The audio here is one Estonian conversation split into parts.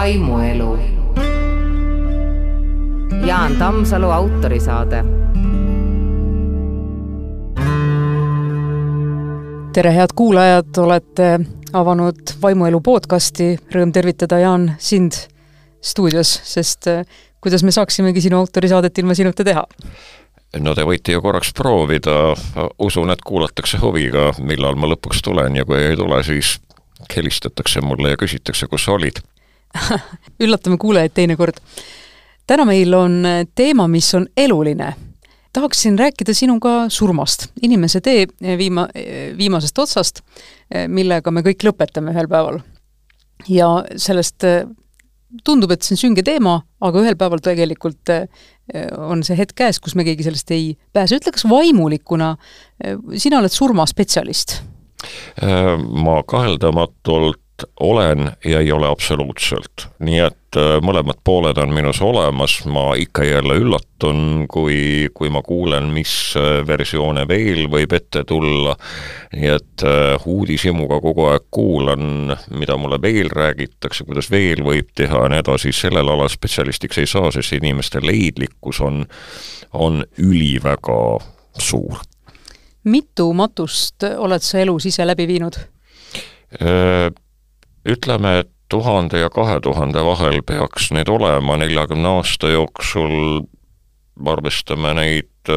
vaimuelu. Jaan Tammsalu autorisaade. tere, head kuulajad, olete avanud Vaimuelu podcasti, rõõm tervitada, Jaan, sind stuudios, sest eh, kuidas me saaksimegi sinu autorisaadet ilma sinuta teha? no te võite ju korraks proovida, usun, et kuulatakse huviga, millal ma lõpuks tulen ja kui ei tule, siis helistatakse mulle ja küsitakse, kus sa olid üllatame kuulajaid teinekord. täna meil on teema, mis on eluline. tahaksin rääkida sinuga surmast, inimese tee viima, viimasest otsast, millega me kõik lõpetame ühel päeval. ja sellest tundub, et see on sünge teema, aga ühel päeval tegelikult on see hetk käes, kus me keegi sellest ei pääse. ütle, kas vaimulikuna, sina oled surmaspetsialist Äh, ma kaheldamatult olen ja ei ole absoluutselt, nii et äh, mõlemad pooled on minus olemas, ma ikka ja jälle üllatun, kui, kui ma kuulen, mis äh, versioone veel võib ette tulla, nii et uudishimuga kogu aeg kuulan, mida mulle veel räägitakse, kuidas veel võib teha ja nii edasi, sellel alal spetsialistiks ei saa, sest inimeste leidlikkus on, on üliväga suur. Mitu matust oled sa elus ise läbi viinud? Ütleme, et tuhande ja kahe tuhande vahel peaks neid olema neljakümne aasta jooksul, arvestame neid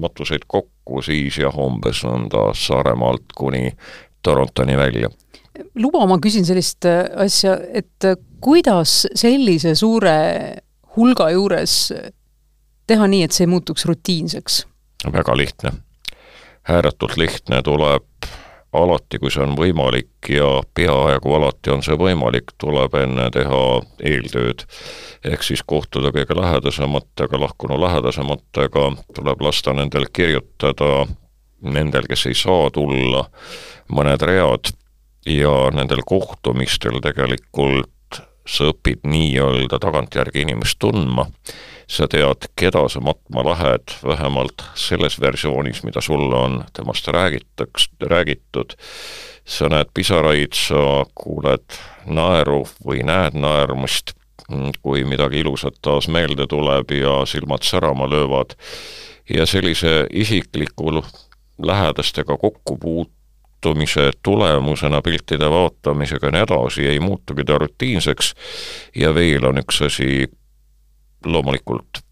matuseid kokku, siis jah, umbes nõnda Saaremaalt kuni Torontoni välja. luba, ma küsin sellist asja, et kuidas sellise suure hulga juures teha nii, et see ei muutuks rutiinseks? väga lihtne ääretult lihtne, tuleb alati, kui see on võimalik ja peaaegu alati on see võimalik, tuleb enne teha eeltööd. ehk siis kohtuda kõige lähedasematega, lahkunu lähedasematega, tuleb lasta nendel kirjutada, nendel, kes ei saa tulla, mõned read ja nendel kohtumistel tegelikult sa õpid nii-öelda tagantjärgi inimest tundma sa tead, keda sa matma lähed, vähemalt selles versioonis, mida sulle on temast räägitaks, räägitud, sa näed pisaraid, sa kuuled naeru või näed naermist, kui midagi ilusat taas meelde tuleb ja silmad särama löövad, ja sellise isikliku lähedastega kokkupuutumise tulemusena piltide vaatamisega ja nii edasi ei muutugi ta rutiinseks. Ja veel on üks asi, loomulikult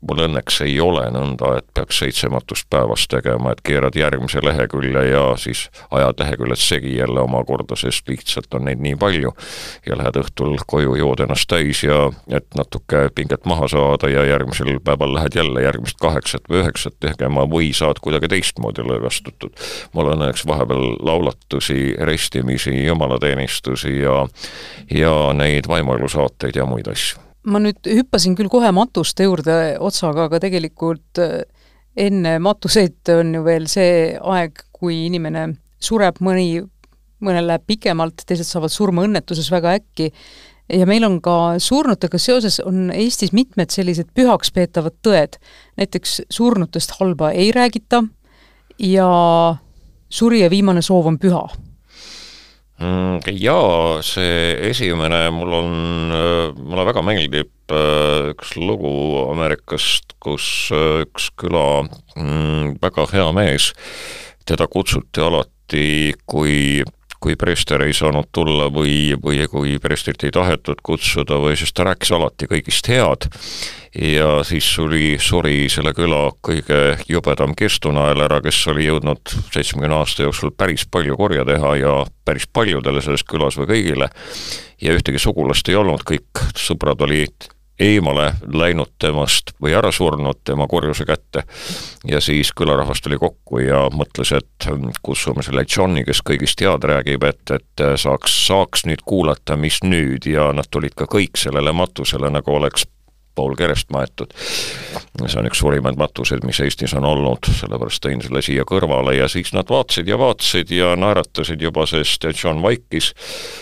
mul õnneks ei ole nõnda, et peaks seitse matust päevas tegema, et keerad järgmise lehekülje ja siis ajad leheküljed segi jälle omakorda, sest lihtsalt on neid nii palju. ja lähed õhtul koju, jood ennast täis ja et natuke pinget maha saada ja järgmisel päeval lähed jälle järgmist kaheksat või üheksat tegema või saad kuidagi teistmoodi lõõgastutud. mul on õnneks vahepeal laulatusi, ristimisi, jumalateenistusi ja, ja neid vaimuelusaateid ja muid asju ma nüüd hüppasin küll kohe matuste juurde otsaga, aga tegelikult äh, enne matuseid on ju veel see aeg, kui inimene sureb, mõni, mõnel läheb pikemalt, teised saavad surma õnnetuses väga äkki, ja meil on ka surnutega seoses, on Eestis mitmed sellised pühaks peetavad tõed. näiteks surnutest halba ei räägita ja surija viimane soov on püha jaa, see esimene, mul on, mulle väga meeldib äh, üks lugu Ameerikast, kus äh, üks küla mm, väga hea mees, teda kutsuti alati, kui kui preester ei saanud tulla või, või kui preestrit ei tahetud kutsuda või siis ta rääkis alati kõigist head. Ja siis suri, suri selle küla kõige jubedam kirstunael ära, kes oli jõudnud seitsmekümne aasta jooksul päris palju korja teha ja päris paljudele selles külas või kõigile. Ja ühtegi sugulast ei olnud, kõik sõbrad olid eemale läinud temast või ära surnud tema korjuse kätte. ja siis külarahvas tuli kokku ja mõtles, et kutsume selle Johni, kes kõigist head räägib, et, et saaks, saaks nüüd kuulata, mis nüüd ja nad tulid ka kõik sellele matusele, nagu oleks pool kerest maetud. see on üks suurimaid matuseid, mis Eestis on olnud, sellepärast tõin selle siia kõrvale ja siis nad vaatasid ja vaatasid ja naeratasid juba, sest John vaikis.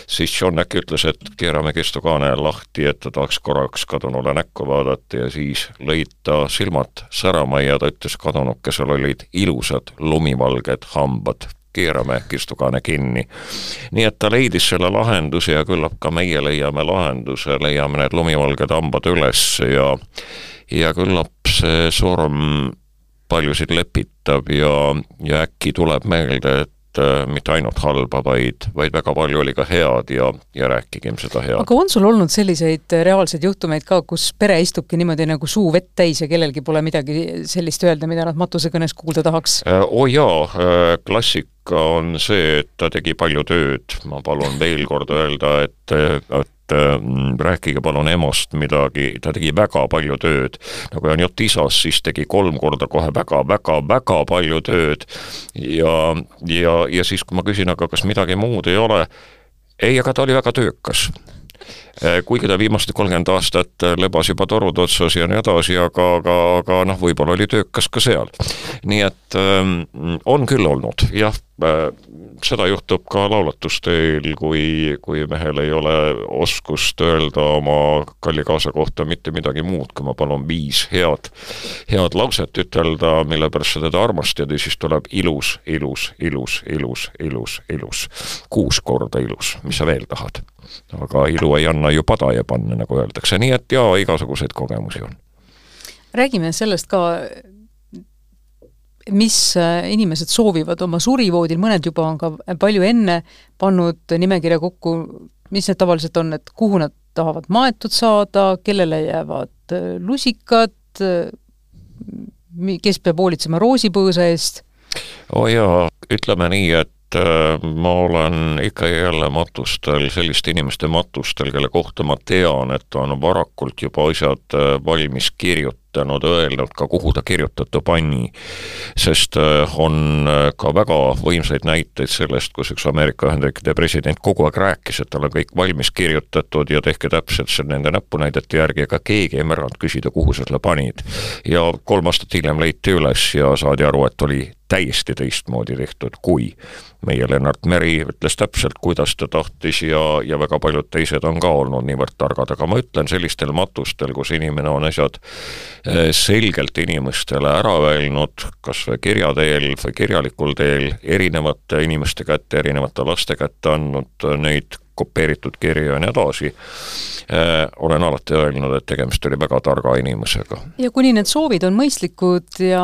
siis John äkki ütles, et keerame kirstukaane lahti, et ta tahaks korraks kadunule näkku vaadata ja siis lõid ta silmad särama ja ta ütles kadunukesel olid ilusad lumivalged hambad keerame kirstukaane kinni. nii et ta leidis selle lahenduse ja küllap ka meie leiame lahenduse, leiame need lumivalged hambad üles ja ja küllap see surm paljusid lepitab ja, ja äkki tuleb meelde, et mitte ainult halba, vaid, vaid väga palju oli ka head ja, ja rääkigem seda head. aga on sul olnud selliseid äh, reaalseid juhtumeid ka, kus pere istubki niimoodi nagu suu vett täis ja kellelgi pole midagi sellist öelda, mida nad matusekõnes kuulda tahaks? oo äh, oh jaa, klassika on see, et ta tegi palju tööd, ma palun veel kord öelda, et, et äh, rääkige palun EMO-st midagi, ta tegi väga palju tööd. no kui on jutt isast, siis tegi kolm korda kohe väga-väga-väga palju tööd. Ja, ja, ja siis, kui ma küsin, aga kas midagi muud ei ole, ei, aga ta oli väga töökas kuigi ta viimased kolmkümmend aastat lebas juba torud otsas ja nii edasi, aga, aga, aga noh, võib-olla oli töökas ka seal. nii et ähm, on küll olnud, jah äh,, seda juhtub ka laulatusteil, kui, kui mehel ei ole oskust öelda oma kalli kaasa kohta mitte midagi muud, kui ma palun viis head, head lauset ütelda, mille pärast sa teda armastad ja siis tuleb ilus, ilus, ilus, ilus, ilus, ilus. kuus korda ilus, mis sa veel tahad? aga ilu ei anna ju padaja panna, nagu öeldakse, nii et jaa, igasuguseid kogemusi on. räägime sellest ka mis äh, inimesed soovivad oma surivoodil, mõned juba on ka palju enne pannud nimekirja kokku, mis need tavaliselt on, et kuhu nad tahavad maetud saada, kellele jäävad äh, lusikad, äh, kes peab hoolitsema roosipõõsa eest? oo oh jaa, ütleme nii, et ma olen ikka ja jälle matustel, selliste inimeste matustel, kelle kohta ma tean, et on varakult juba asjad valmis kirjutatud, kirjutanud, öelnud ka, kuhu ta kirjutatu pani. sest äh, on äh, ka väga võimsaid näiteid sellest, kus üks Ameerika Ühendriikide president kogu aeg rääkis, et tal on kõik valmis kirjutatud ja tehke täpselt nende näpunäidete järgi, ega keegi ei märganud küsida, kuhu sa selle panid. ja kolm aastat hiljem leiti üles ja saadi aru, et oli täiesti teistmoodi tehtud, kui meie Lennart Meri ütles täpselt, kuidas ta tahtis ja, ja väga paljud teised on ka olnud niivõrd targad, aga ma ütlen, sellistel matustel, kus inimene on asjad Eh, selgelt inimestele ära öelnud, kas või kirja teel või kirjalikul teel, erinevate inimeste kätte, erinevate laste kätte andnud neid kopeeritud kirju ja nii edasi äh,, olen alati öelnud, et tegemist oli väga targa inimesega. ja kuni need soovid on mõistlikud ja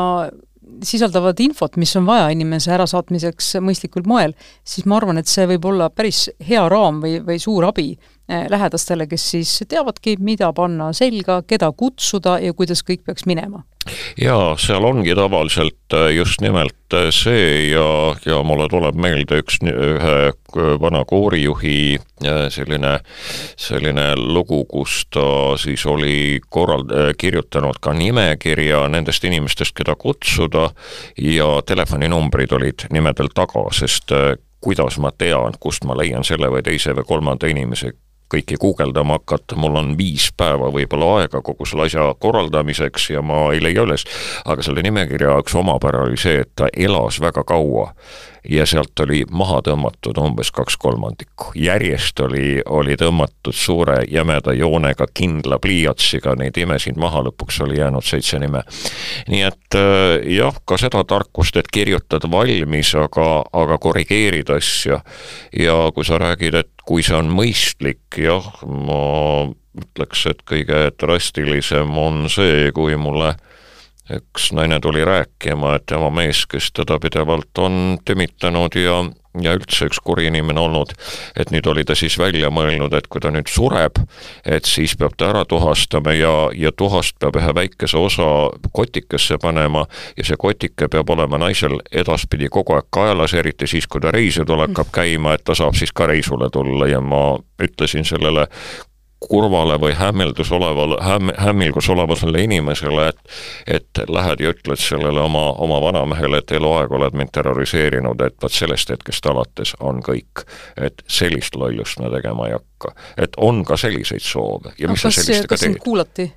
sisaldavad infot, mis on vaja inimese ärasaatmiseks mõistlikul moel, siis ma arvan, et see võib olla päris hea raam või, või suur abi lähedastele, kes siis teavadki, mida panna selga, keda kutsuda ja kuidas kõik peaks minema? jaa, seal ongi tavaliselt eh, just nimelt eh, see ja, ja mulle tuleb meelde üks ühe vana koorijuhi selline, selline lugu, kus ta siis oli korrald-, kirjutanud ka nimekirja nendest inimestest, keda kutsuda ja telefoninumbrid olid nimedel taga, sest kuidas ma tean, kust ma leian selle või teise või kolmanda inimese, kõiki guugeldama hakata, mul on viis päeva võib-olla aega kogu selle asja korraldamiseks ja ma ei leia üles. aga selle nimekirja üks omapära oli see, et ta elas väga kaua ja sealt oli maha tõmmatud umbes kaks kolmandikku. järjest oli, oli tõmmatud suure jämeda joonega kindla pliiatsiga neid imesid maha, lõpuks oli jäänud seitse nime. nii et äh, jah, ka seda tarkust, et kirjutad valmis, aga, aga korrigeerid asja. ja kui sa räägid, et kui see on mõistlik, jah, ma ütleks, et kõige drastilisem on see, kui mulle üks naine tuli rääkima, et tema mees, kes teda pidevalt on tümitanud ja, ja üldse üks kuri inimene olnud, et nüüd oli ta siis välja mõelnud, et kui ta nüüd sureb, et siis peab ta ära tuhastama ja, ja tuhast peab ühe väikese osa kotikesse panema ja see kotike peab olema naisel edaspidi kogu aeg kaelas, eriti siis, kui ta reisidul hakkab käima, et ta saab siis ka reisule tulla ja ma ütlesin sellele kurvale või hämmeldus olevale, hämm-, hämmingus olevale inimesele, et et lähed ja ütled sellele oma, oma vanamehele, et eluaeg oled mind terroriseerinud, et vot sellest hetkest alates on kõik. et sellist lollust me tegema ei hakka. et on ka selliseid soove ja no, mis kas, sa sellistega teed? kuulati?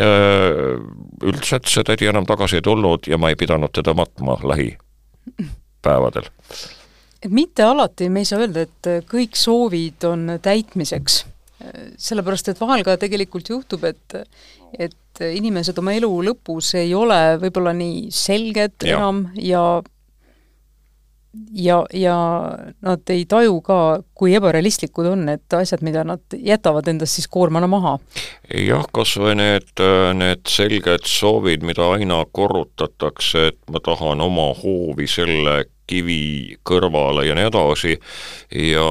Äh, üldiselt see tädi enam tagasi ei tulnud ja ma ei pidanud teda matma lähipäevadel. et mitte alati me ei saa öelda, et kõik soovid on täitmiseks sellepärast, et vahel ka tegelikult juhtub, et et inimesed oma elu lõpus ei ole võib-olla nii selged ja. enam ja ja, ja nad ei taju ka, kui ebarealistlikud on need asjad, mida nad jätavad endast siis koormana maha. jah, kas või need, need selged soovid, mida aina korrutatakse, et ma tahan oma hoovi selle kivi kõrvale ja nii edasi ja,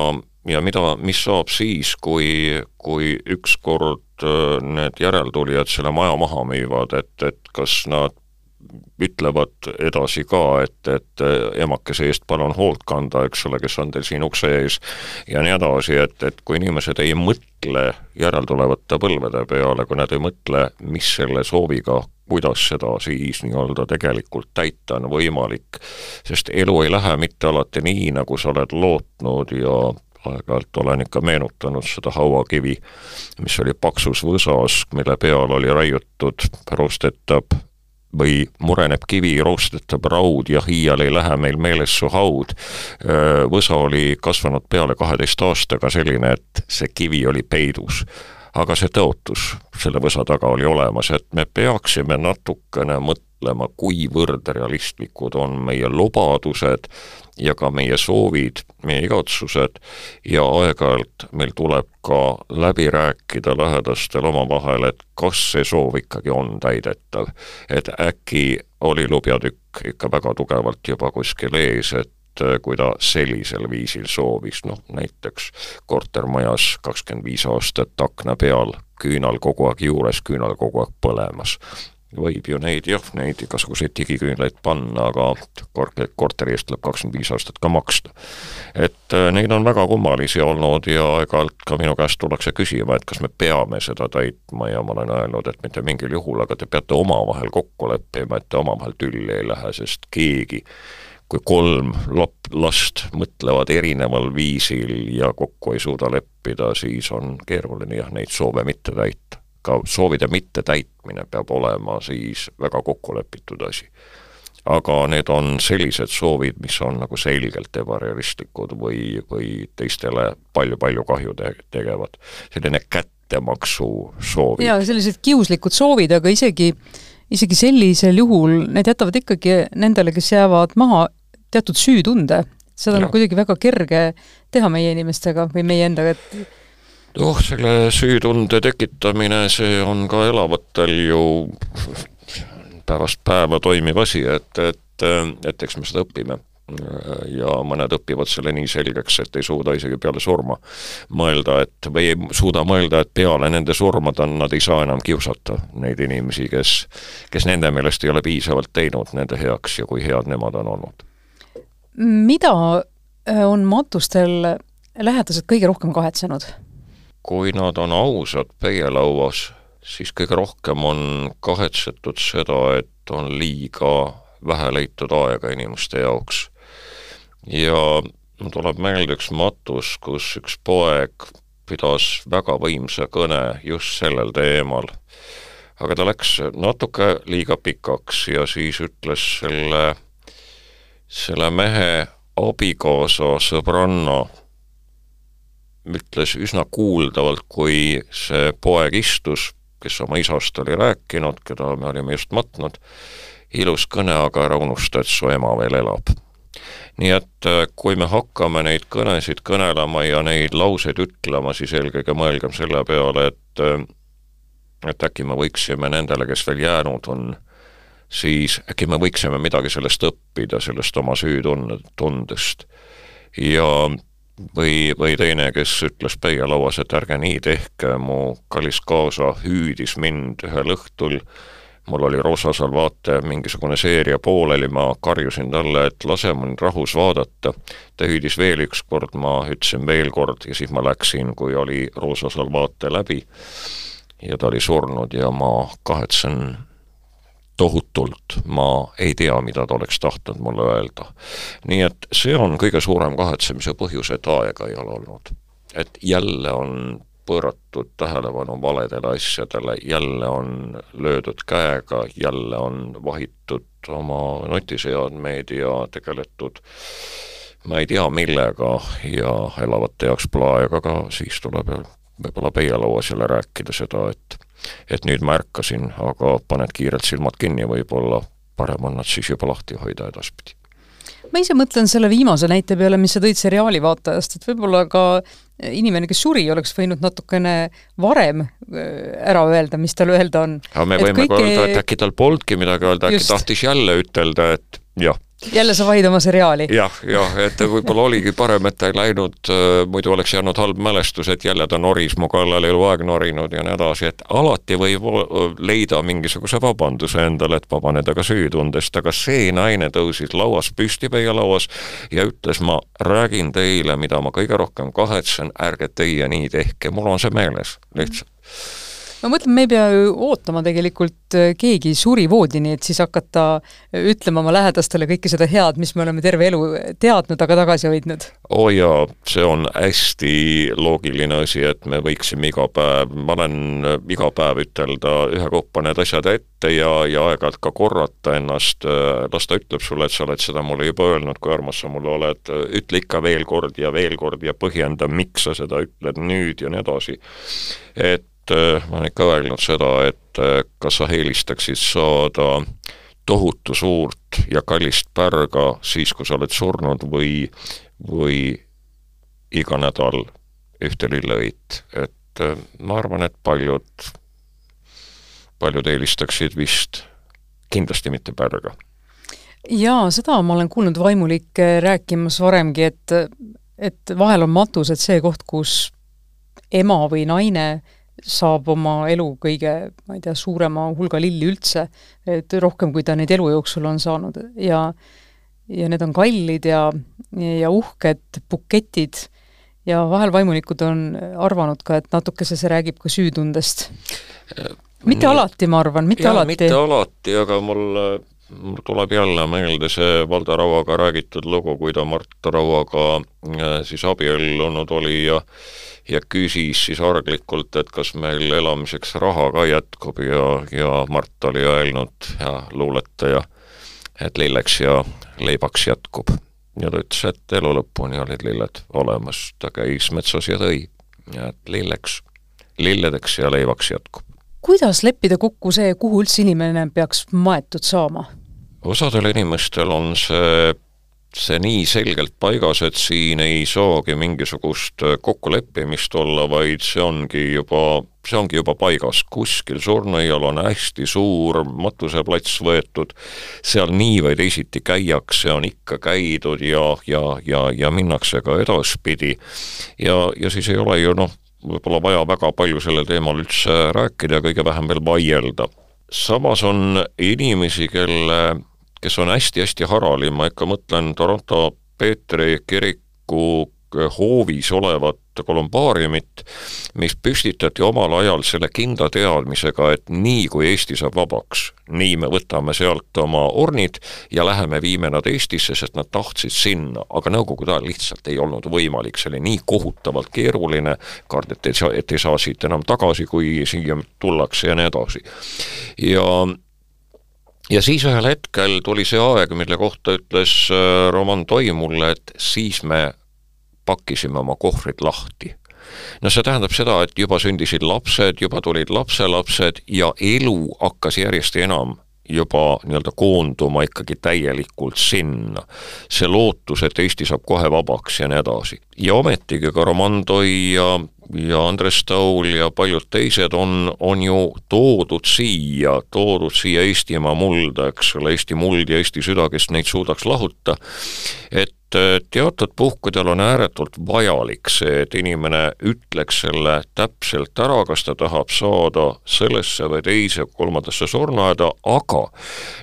ja mida, mis saab siis, kui, kui ükskord äh, need järeltulijad selle maja maha müüvad, et, et kas nad ütlevad edasi ka, et, et emakese eest palun hoolt kanda, eks ole, kes on teil siin ukse ees ja nii edasi, et, et kui inimesed ei mõtle järeltulevate põlvede peale, kui nad ei mõtle, mis selle sooviga kuidas seda siis nii-öelda tegelikult täita on võimalik, sest elu ei lähe mitte alati nii, nagu sa oled lootnud ja aeg-ajalt olen ikka meenutanud seda hauakivi, mis oli paksus võsas, mille peal oli raiutud, rostetab või mureneb kivi, roostetab raud ja iial ei lähe meil meeles su haud. Võsa oli kasvanud peale kaheteist aastaga selline, et see kivi oli peidus. aga see tõotus selle võsa taga oli olemas, et me peaksime natukene mõtlema, kuivõrd realistlikud on meie lubadused ja ka meie soovid, meie igatsused ja aeg-ajalt meil tuleb ka läbi rääkida lähedastel omavahel, et kas see soov ikkagi on täidetav. et äkki oli lubjatükk ikka väga tugevalt juba kuskil ees, et kui ta sellisel viisil soovis, noh näiteks kortermajas kakskümmend viis aastat akna peal, küünal kogu aeg juures, küünal kogu aeg põlemas võib ju neid jah, neid igasuguseid digiküünlaid panna, aga kor-, korteri eest tuleb kakskümmend viis aastat ka maksta. et äh, neid on väga kummalisi olnud ja aeg-ajalt ka minu käest tullakse küsima, et kas me peame seda täitma ja ma olen öelnud, et mitte mingil juhul, aga te peate omavahel kokku leppima, et te omavahel tülli ei lähe, sest keegi kui kolm lap-, last mõtlevad erineval viisil ja kokku ei suuda leppida, siis on keeruline jah, neid soove mitte täita ka soovide mittetäitmine peab olema siis väga kokkulepitud asi. aga need on sellised soovid, mis on nagu selgelt ebarealistlikud või, või teistele palju-palju kahju te-, tegevad. selline kättemaksu soovid. jaa, sellised kiuslikud soovid, aga isegi, isegi sellisel juhul need jätavad ikkagi nendele, kes jäävad maha, teatud süütunde. seda on kuidagi väga kerge teha meie inimestega või meie endaga, et noh, selle süütunde tekitamine, see on ka elavatel ju päevast päeva toimiv asi, et, et, et eks me seda õpime. ja mõned õpivad selle nii selgeks, et ei suuda isegi peale surma mõelda, et või ei suuda mõelda, et peale nende surma ta, nad ei saa enam kiusata neid inimesi, kes, kes nende meelest ei ole piisavalt teinud nende heaks ja kui head nemad on olnud. mida on matustel lähedased kõige rohkem kahetsenud? Kui nad on ausad peielauas, siis kõige rohkem on kahetsetud seda, et on liiga vähe leitud aega inimeste jaoks. ja tuleb meelde üks matus, kus üks poeg pidas väga võimsa kõne just sellel teemal. aga ta läks natuke liiga pikaks ja siis ütles selle, selle mehe abikaasa sõbranna ütles üsna kuuldavalt, kui see poeg istus, kes oma isast oli rääkinud, keda me olime just matnud, ilus kõne, aga ära unusta, et su ema veel elab. nii et äh, kui me hakkame neid kõnesid kõnelema ja neid lauseid ütlema, siis eelkõige mõelgem selle peale, et äh, et äkki me võiksime nendele, kes veel jäänud on, siis äkki me võiksime midagi sellest õppida, sellest oma süütunde, tundest. ja või, või teine, kes ütles peielauas, et ärge nii tehke, mu kallis kaasa hüüdis mind ühel õhtul, mul oli Rosa Salvate mingisugune seeria pooleli, ma karjusin talle, et lase mul rahus vaadata. ta hüüdis veel üks kord, ma ütlesin veel kord ja siis ma läksin, kui oli Rosa Salvate läbi ja ta oli surnud ja ma kahetsen tohutult, ma ei tea, mida ta oleks tahtnud mulle öelda. nii et see on kõige suurem kahetsemise põhjus, et aega ei ole olnud. et jälle on pööratud tähelepanu valedele asjadele, jälle on löödud käega, jälle on vahitud oma nutiseadmeid ja tegeletud ma ei tea millega ja elavate jaoks pole aega ka, siis tuleb võib-olla peielauas jälle rääkida seda, et et nüüd ma ärkasin, aga paned kiirelt silmad kinni, võib-olla parem on nad siis juba lahti hoida edaspidi. ma ise mõtlen selle viimase näite peale, mis sa tõid seriaali vaatajast, et võib-olla ka inimene, kes suri, oleks võinud natukene varem äh, ära öelda, mis tal öelda on. aga me et võime kõike... ka öelda, et äkki tal polnudki midagi öelda, äkki tahtis jälle ütelda, et jah jälle sa vahid oma seriaali ja,. jah, jah, et võib-olla oligi parem, et ta ei läinud, äh, muidu oleks jäänud halb mälestus, et jälle ta noris mu kallal eluaeg norinud ja nii edasi, et alati võib leida mingisuguse vabanduse endale, et vabaneda ka süütundest, aga see naine tõusis lauas püsti meie lauas ja ütles, ma räägin teile, mida ma kõige rohkem kahetsen, ärge teie nii tehke, mul on see meeles lihtsalt ma mõtlen, me ei pea ju ootama tegelikult äh, keegi suri voodini, et siis hakata äh, ütlema oma lähedastele kõike seda head, mis me oleme terve elu teadnud, aga tagasi hoidnud. oo oh jaa, see on hästi loogiline asi, et me võiksime iga päev, ma olen äh, iga päev ütelda ühekaupa need asjad ette ja, ja aeg-ajalt ka korrata ennast, las ta ütleb sulle, et sa oled seda mulle juba öelnud, kui armas sa mulle oled, ütle ikka veel kord ja veel kord ja põhjenda, miks sa seda ütled nüüd ja nii edasi. et ma olen ikka öelnud seda, et äh, kas sa eelistaksid saada tohutu suurt ja kallist pärga siis, kui sa oled surnud või, või iga nädal ühte lilleõit, et äh, ma arvan, et paljud, paljud eelistaksid vist kindlasti mitte pärga. jaa, seda ma olen kuulnud vaimulikke rääkimas varemgi, et, et vahel on matused see koht, kus ema või naine saab oma elu kõige, ma ei tea, suurema hulga lilli üldse, et rohkem, kui ta neid elu jooksul on saanud ja ja need on kallid ja, ja uhked buketid ja vahel vaimulikud on arvanud ka, et natukese see räägib ka süütundest. mitte Nii, alati, ma arvan, mitte jaa, alati. mitte alati, aga mul mul tuleb jälle meelde see Valdo Rauaga räägitud lugu, kui ta Mart Rauaga äh, siis abiellunud oli ja ja küsis siis arglikult, et kas meil elamiseks raha ka jätkub ja, ja Mart oli öelnud ja luuletaja, et lilleks ja leibaks jätkub. ja ta ütles, et elu lõpuni olid lilled olemas, ta käis metsas ja tõi, et lilleks, lilledeks ja leivaks jätkub. kuidas leppida kokku see, kuhu üldse inimene peaks maetud saama? Osadel inimestel on see see nii selgelt paigas, et siin ei saagi mingisugust kokkuleppimist olla, vaid see ongi juba, see ongi juba paigas, kuskil surnuaial on hästi suur matuseplats võetud, seal nii või teisiti käiakse, on ikka käidud ja, ja, ja, ja minnakse ka edaspidi. ja, ja siis ei ole ju noh, võib-olla vaja väga palju sellel teemal üldse rääkida ja kõige vähem veel vaielda. samas on inimesi, kelle kes on hästi-hästi harali, ma ikka mõtlen Toronto Peetri kiriku hoovis olevat kolumbaariumit, mis püstitati omal ajal selle kindla teadmisega, et nii kui Eesti saab vabaks, nii me võtame sealt oma ornid ja läheme viime nad Eestisse, sest nad tahtsid sinna, aga nõukogude ajal lihtsalt ei olnud võimalik, see oli nii kohutavalt keeruline, kardeti, et, et ei saa siit enam tagasi, kui siia tullakse ja nii edasi. ja ja siis ühel hetkel tuli see aeg, mille kohta ütles äh, Roman Toi mulle, et siis me pakkisime oma kohvrid lahti. no see tähendab seda, et juba sündisid lapsed, juba tulid lapselapsed ja elu hakkas järjest enam juba nii-öelda koonduma ikkagi täielikult sinna. see lootus, et Eesti saab kohe vabaks ja nii edasi. ja ometigi ka Roman Toi ja ja Andres Taul ja paljud teised on, on ju toodud siia, toodud siia Eestimaa mulda, eks ole, Eesti muld ja Eesti süda, kes neid suudaks lahuta, et teatud puhkudel on ääretult vajalik see, et inimene ütleks selle täpselt ära, kas ta tahab saada sellesse või teise, kolmandasse surnuaeda, aga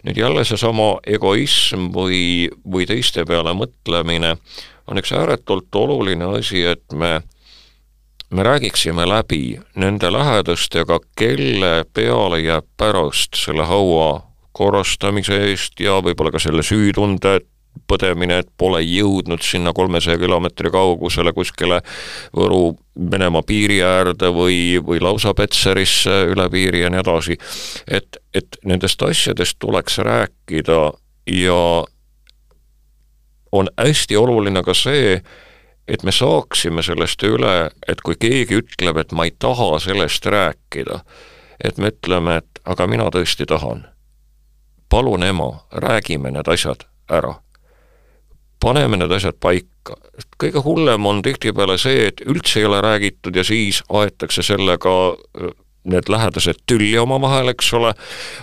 nüüd jälle seesama egoism või, või teiste peale mõtlemine on üks ääretult oluline asi, et me me räägiksime läbi nende lähedastega, kelle peale jääb pärast selle haua korrastamise eest ja võib-olla ka selle süütunde põdemine, et pole jõudnud sinna kolmesaja kilomeetri kaugusele kuskile Võru Venemaa piiri äärde või, või lausa Petserisse üle piiri ja nii edasi. et, et nendest asjadest tuleks rääkida ja on hästi oluline ka see, et me saaksime sellest üle, et kui keegi ütleb, et ma ei taha sellest rääkida, et me ütleme, et aga mina tõesti tahan. palun ema, räägime need asjad ära. Paneme need asjad paika. kõige hullem on tihtipeale see, et üldse ei ole räägitud ja siis aetakse sellega need lähedased tülli omavahel, eks ole,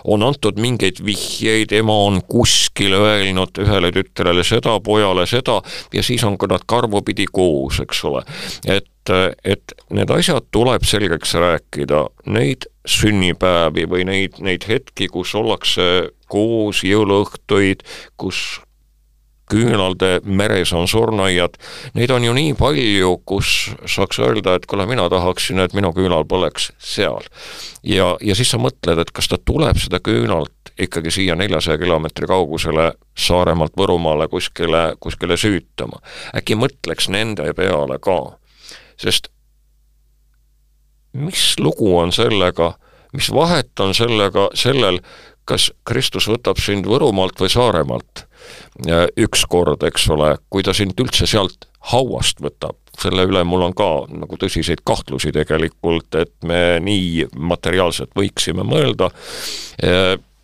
on antud mingeid vihjeid, ema on kuskil öelnud ühele tütrele seda, pojale seda ja siis on ka nad karvupidi koos, eks ole. et, et need asjad tuleb selgeks rääkida, neid sünnipäevi või neid, neid hetki, kus ollakse koos, jõuluõhtuid, kus küünalde meres on surnuaiad, neid on ju nii palju, kus saaks öelda, et kuule, mina tahaksin, et minu küünal põleks seal. ja, ja siis sa mõtled, et kas ta tuleb seda küünalt ikkagi siia neljasaja kilomeetri kaugusele Saaremaalt Võrumaale kuskile, kuskile süütama. äkki mõtleks nende peale ka, sest mis lugu on sellega, mis vahet on sellega, sellel, kas Kristus võtab sind Võrumaalt või Saaremaalt ükskord, eks ole, kui ta sind üldse sealt hauast võtab, selle üle mul on ka nagu tõsiseid kahtlusi tegelikult, et me nii materiaalselt võiksime mõelda,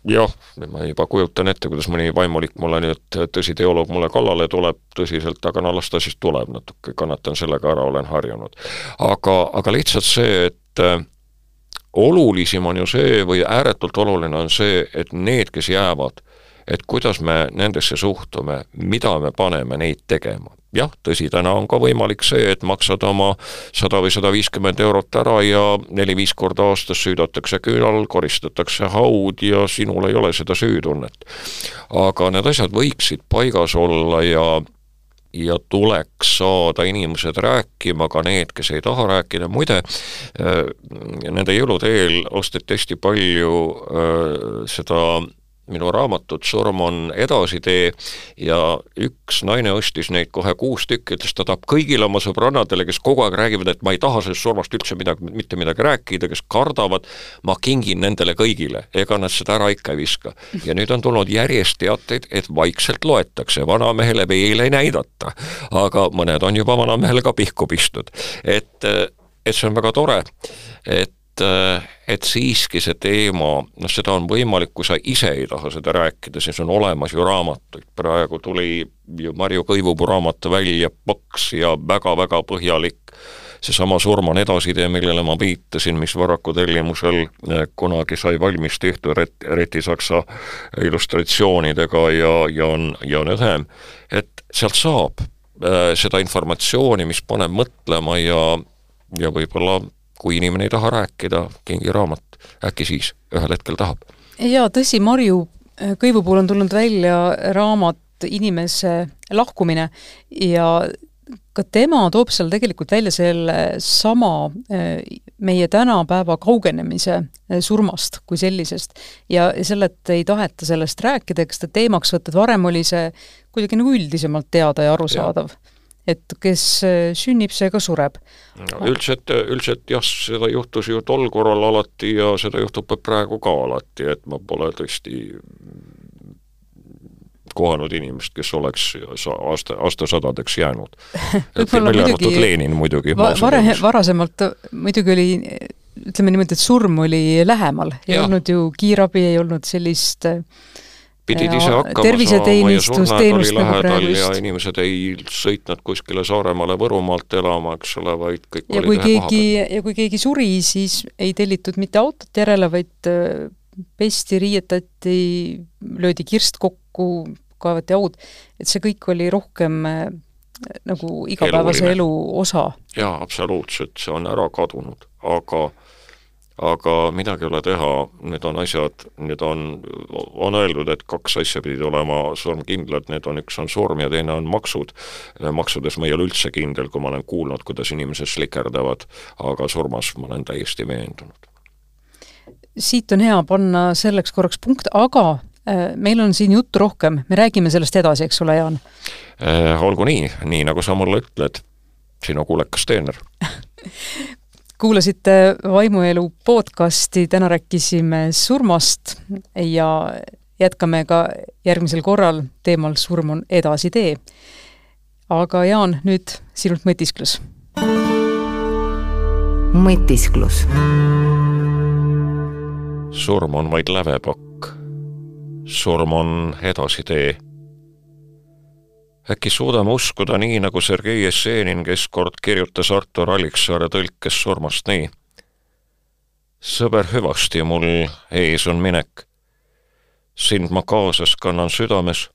jah, ma juba kujutan ette, kuidas mõni vaimulik mulle nüüd, tõsiteoloog mulle kallale tuleb tõsiselt, aga no las ta siis tuleb natuke, kannatan sellega ära, olen harjunud. aga, aga lihtsalt see, et äh, olulisim on ju see või ääretult oluline on see, et need, kes jäävad et kuidas me nendesse suhtume, mida me paneme neid tegema. jah, tõsi, täna on ka võimalik see, et maksad oma sada või sada viiskümmend eurot ära ja neli-viis korda aastas süüdatakse küünal, koristatakse haud ja sinul ei ole seda süütunnet. aga need asjad võiksid paigas olla ja ja tuleks saada inimesed rääkima, ka need, kes ei taha rääkida, muide äh, nende jõulude eel osteti hästi palju äh, seda minu raamatut Surm on edasitee ja üks naine ostis neid kohe kuus tükki, ütles, ta tahab kõigile oma sõbrannadele, kes kogu aeg räägivad, et ma ei taha sellest surmast üldse midagi, mitte midagi rääkida, kes kardavad, ma kingin nendele kõigile, ega nad seda ära ikka ei viska. ja nüüd on tulnud järjest teateid, et vaikselt loetakse, vanamehele veel ei näidata, aga mõned on juba vanamehele ka pihku pistnud. et, et see on väga tore, et et, et siiski see teema, noh, seda on võimalik, kui sa ise ei taha seda rääkida, siis on olemas ju raamatuid, praegu tuli ju Marju Kõivupuu raamat välja, paks ja väga-väga põhjalik, seesama Surm on edasitee, millele ma viitasin, mis Varraku tellimusel eh, kunagi sai valmis tehtud Ret-, Reti Saksa illustratsioonidega ja, ja on, ja on õhem, et sealt saab äh, seda informatsiooni, mis paneb mõtlema ja, ja võib-olla kui inimene ei taha rääkida, kingi raamat, äkki siis ühel hetkel tahab. jaa, tõsi, Marju äh, Kõivu puhul on tulnud välja raamat Inimese lahkumine ja ka tema toob seal tegelikult välja selle sama äh, meie tänapäeva kaugenemise äh, surmast kui sellisest. ja selle, et ei taheta sellest rääkida, eks ta teemaks võtta, et varem oli see kuidagi nagu üldisemalt teada ja arusaadav et kes äh, sünnib, see ka sureb. üldiselt, üldiselt jah, seda juhtus ju tol korral alati ja seda juhtub praegu ka alati, et ma pole tõesti kohanud inimest, kes oleks aasta, aastasadadeks jäänud. välja arvatud Lenin muidugi. Va-, varem, varasemalt muidugi oli ütleme niimoodi, et surm oli lähemal, ei ja. olnud ju kiirabi, ei olnud sellist äh, pidid ise hakkama saama ja oli lähedal ja inimesed ei sõitnud kuskile Saaremaale Võrumaalt elama, eks ole, vaid kõik ja kui keegi, ja kui keegi suri, siis ei tellitud mitte autot järele, vaid äh, pesti, riietati, löödi kirst kokku, kaevati haud, et see kõik oli rohkem äh, nagu igapäevase Eluline. elu osa. jaa, absoluutselt, see on ära kadunud, aga aga midagi ei ole teha, need on asjad, need on, on öeldud, et kaks asja pidid olema surmkindlad, need on, üks on surm ja teine on maksud. maksudes ma ei ole üldse kindel, kui ma olen kuulnud, kuidas inimesed slikerdavad, aga surmas ma olen täiesti veendunud. siit on hea panna selleks korraks punkt, aga äh, meil on siin juttu rohkem, me räägime sellest edasi, eks ole, Jaan? Äh,? Olgu nii, nii nagu sa mulle ütled, sinu kuulekas teener kuulasite Vaimuelu podcasti, täna rääkisime surmast ja jätkame ka järgmisel korral teemal Surm on edasitee. aga Jaan, nüüd sinult mõtisklus. mõtisklus. surm on vaid lävepakk. surm on edasitee. Äkki suudame uskuda nii, nagu Sergei Jessenin, kes kord kirjutas Artur Alliksaare tõlkes surmast nii. sõber, hüvasti, mul ees on minek. sind ma kaasas kannan südames.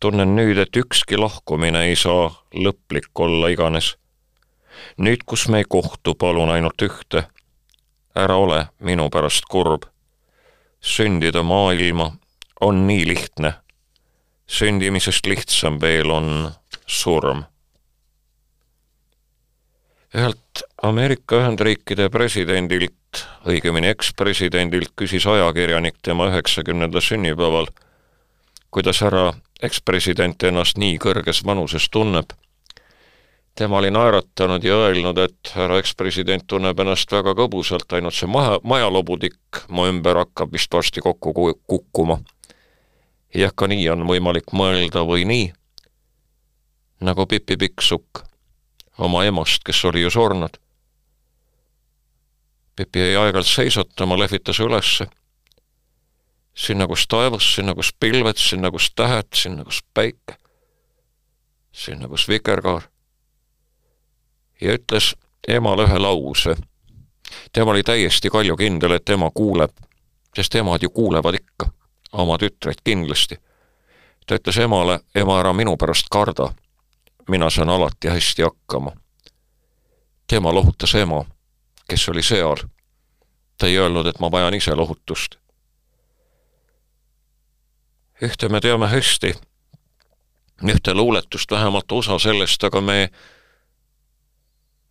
tunnen nüüd, et ükski lahkumine ei saa lõplik olla iganes. nüüd, kus me ei kohtu, palun ainult ühte. ära ole minu pärast kurb. sündida maailma on nii lihtne sündimisest lihtsam veel on surm. ühelt Ameerika Ühendriikide presidendilt, õigemini ekspresidendilt küsis ajakirjanik tema üheksakümnendal sünnipäeval, kuidas härra ekspresident ennast nii kõrges vanuses tunneb. tema oli naeratanud ja öelnud, et härra ekspresident tunneb ennast väga kõbusalt, ainult see maja, majalobutikk mu ümber hakkab vist varsti kokku kukkuma jah, ka nii on võimalik mõelda või nii, nagu Pipi Pikksukk oma emast, kes oli ju surnud. Pipi jäi aeg-ajalt seisatama, lehvitas ülesse. sinna, kus taevas, sinna, kus pilved, sinna, kus tähed, sinna, kus päike, sinna, kus vikerkaar. ja ütles emale ühe lause. tema oli täiesti kaljukindel, et ema kuuleb, sest emad ju kuulevad ikka oma tütreid kindlasti. ta ütles emale, ema, ära minu pärast karda. mina saan alati hästi hakkama. tema lohutas ema, kes oli seal. ta ei öelnud, et ma vajan ise lohutust. ühte me teame hästi, ühte luuletust, vähemalt osa sellest, aga me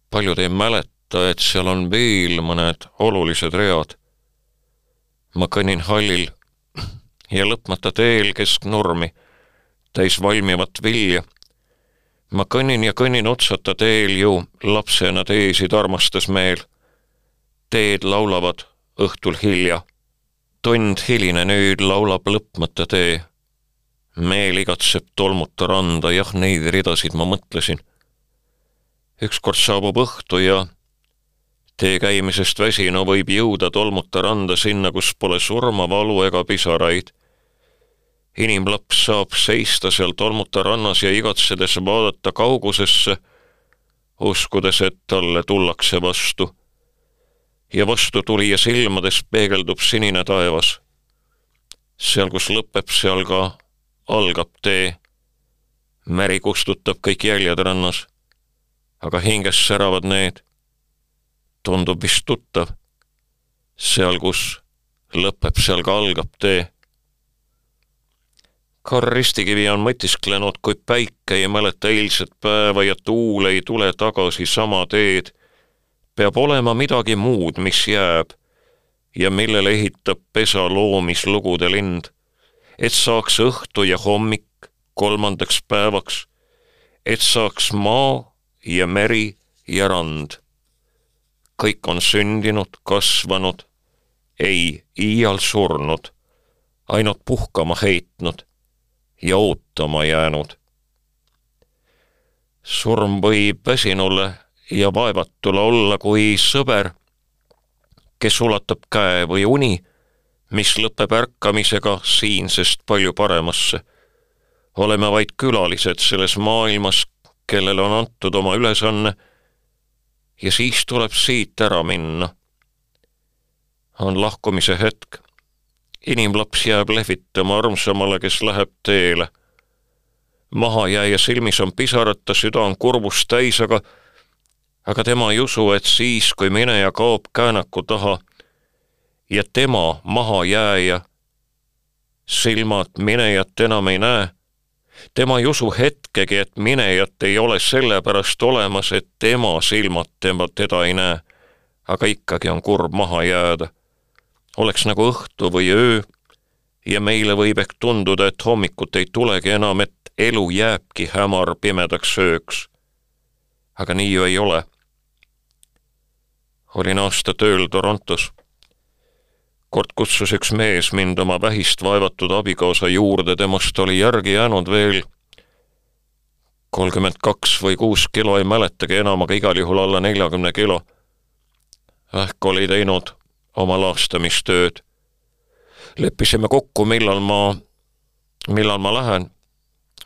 paljud ei mäleta, et seal on veel mõned olulised read. ma kõnnin hallil ja lõpmata teel kesk nurmi, täis valmivat vilja. ma kõnnin ja kõnnin otsata teel ju, lapsena teesid armastas meel. teed laulavad õhtul hilja. tund hiline nüüd laulab lõpmata tee. meel igatseb tolmuta randa, jah, neid ridasid ma mõtlesin. ükskord saabub õhtu ja tee käimisest väsinu võib jõuda tolmuta randa sinna, kus pole surmavalu ega pisaraid inimlaps saab seista seal tolmuta rannas ja igatsedes vaadata kaugusesse, uskudes, et talle tullakse vastu. ja vastutulija silmades peegeldub sinine taevas. seal, kus lõpeb, seal ka algab tee. meri kustutab kõik jäljed rannas, aga hinges säravad need. tundub vist tuttav. seal, kus lõpeb, seal ka algab tee Karl Ristikivi on mõtisklenud, kui päike ei mäleta eilset päeva ja tuul ei tule tagasi sama teed. peab olema midagi muud, mis jääb ja millele ehitab pesa loomislugude lind, et saaks õhtu ja hommik kolmandaks päevaks, et saaks maa ja meri ja rand. kõik on sündinud, kasvanud, ei iial surnud, ainult puhkama heitnud ja ootama jäänud. surm võib väsinule ja vaevatule olla kui sõber, kes ulatab käe või uni, mis lõpeb ärkamisega siinsest palju paremasse. oleme vaid külalised selles maailmas, kellele on antud oma ülesanne ja siis tuleb siit ära minna. on lahkumise hetk inimlaps jääb lehvitama armsamale, kes läheb teele. mahajääja silmis on pisarad, ta süda on kurbust täis, aga aga tema ei usu, et siis, kui mineja kaob käänaku taha ja tema, mahajääja, silmad minejat enam ei näe, tema ei usu hetkegi, et minejat ei ole sellepärast olemas, et tema silmad tema, teda ei näe. aga ikkagi on kurb maha jääda oleks nagu õhtu või öö ja meile võib ehk tunduda, et hommikut ei tulegi enam, et elu jääbki hämar pimedaks ööks. aga nii ju ei ole. olin aasta tööl Torontos. kord kutsus üks mees mind oma vähist vaevatud abikaasa juurde, temast oli järgi jäänud veel kolmkümmend kaks või kuus kilo, ei mäletagi enam, aga igal juhul alla neljakümne kilo. ähk oli teinud oma laastamistööd. leppisime kokku, millal ma, millal ma lähen.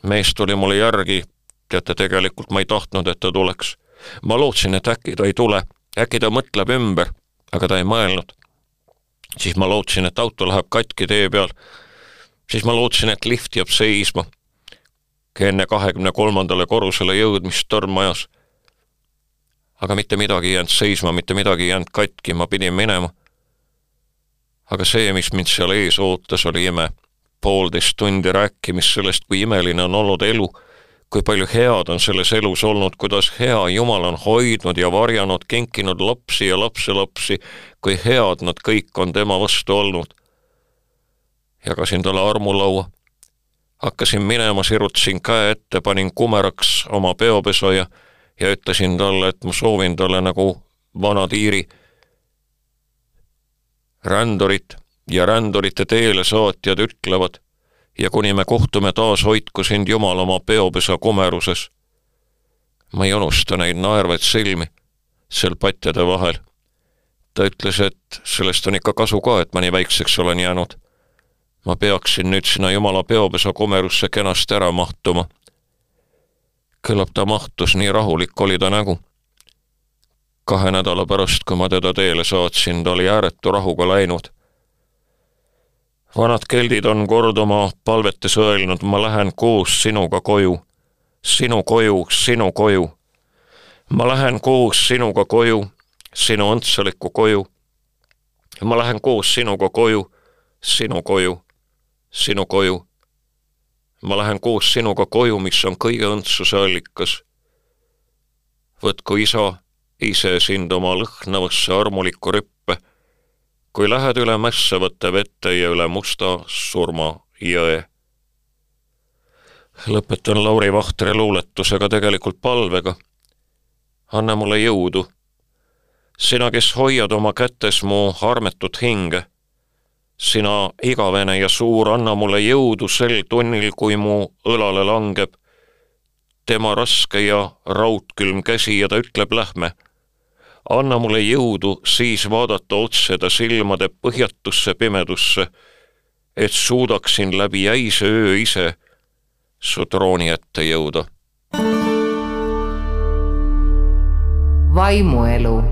mees tuli mulle järgi, teate, tegelikult ma ei tahtnud, et ta tuleks. ma lootsin, et äkki ta ei tule, äkki ta mõtleb ümber, aga ta ei mõelnud. siis ma lootsin, et auto läheb katki tee peal. siis ma lootsin, et lift jääb seisma. enne kahekümne kolmandale korrusele jõudmist torm ajas. aga mitte midagi ei jäänud seisma, mitte midagi ei jäänud katki, ma pidin minema. Aga see, mis mind seal ees ootas, oli ime. Poolteist tundi rääkimist sellest, kui imeline on olnud elu, kui palju head on selles elus olnud, kuidas hea Jumal on hoidnud ja varjanud, kinkinud lapsi ja lapselapsi, kui head nad kõik on tema vastu olnud. jagasin talle armulaua, hakkasin minema, sirutasin käe ette, panin kumeraks oma peopesa ja, ja ütlesin talle, et ma soovin talle nagu vana tiiri rändurit ja rändurite teele saatjad ütlevad ja kuni me kohtume taas, hoidku sind Jumal oma peopesa kumeruses. ma ei unusta neid naervaid silmi seal patjade vahel. ta ütles, et sellest on ikka kasu ka, et ma nii väikseks olen jäänud. ma peaksin nüüd sinna Jumala peopesa kumerusse kenasti ära mahtuma. küllap ta mahtus, nii rahulik oli ta nägu. Kahe nädala pärast, kui ma teda teele saatsin, ta oli ääretu rahuga läinud vanad keldid on kord oma palvetes öelnud, ma lähen koos sinuga koju, sinu koju, sinu koju. ma lähen koos sinuga koju, sinu õndsalikku koju. ma lähen koos sinuga koju, sinu koju, sinu koju. ma lähen koos sinuga koju, mis on kõige õndsuse allikas. võtku isa ise sind oma lõhnavasse armulikku rüppe kui lähed üle mässavate vette ja üle musta surmajõe. lõpetan Lauri Vahtre luuletusega, tegelikult palvega. anna mulle jõudu. sina, kes hoiad oma kätes mu armetut hinge. sina, igavene ja suur, anna mulle jõudu sel tunnil, kui mu õlale langeb tema raske ja raudkülm käsi ja ta ütleb, lähme anna mulle jõudu siis vaadata otse ta silmade põhjatusse pimedusse, et suudaksin läbi jäise öö ise su trooni ette jõuda. vaimuelu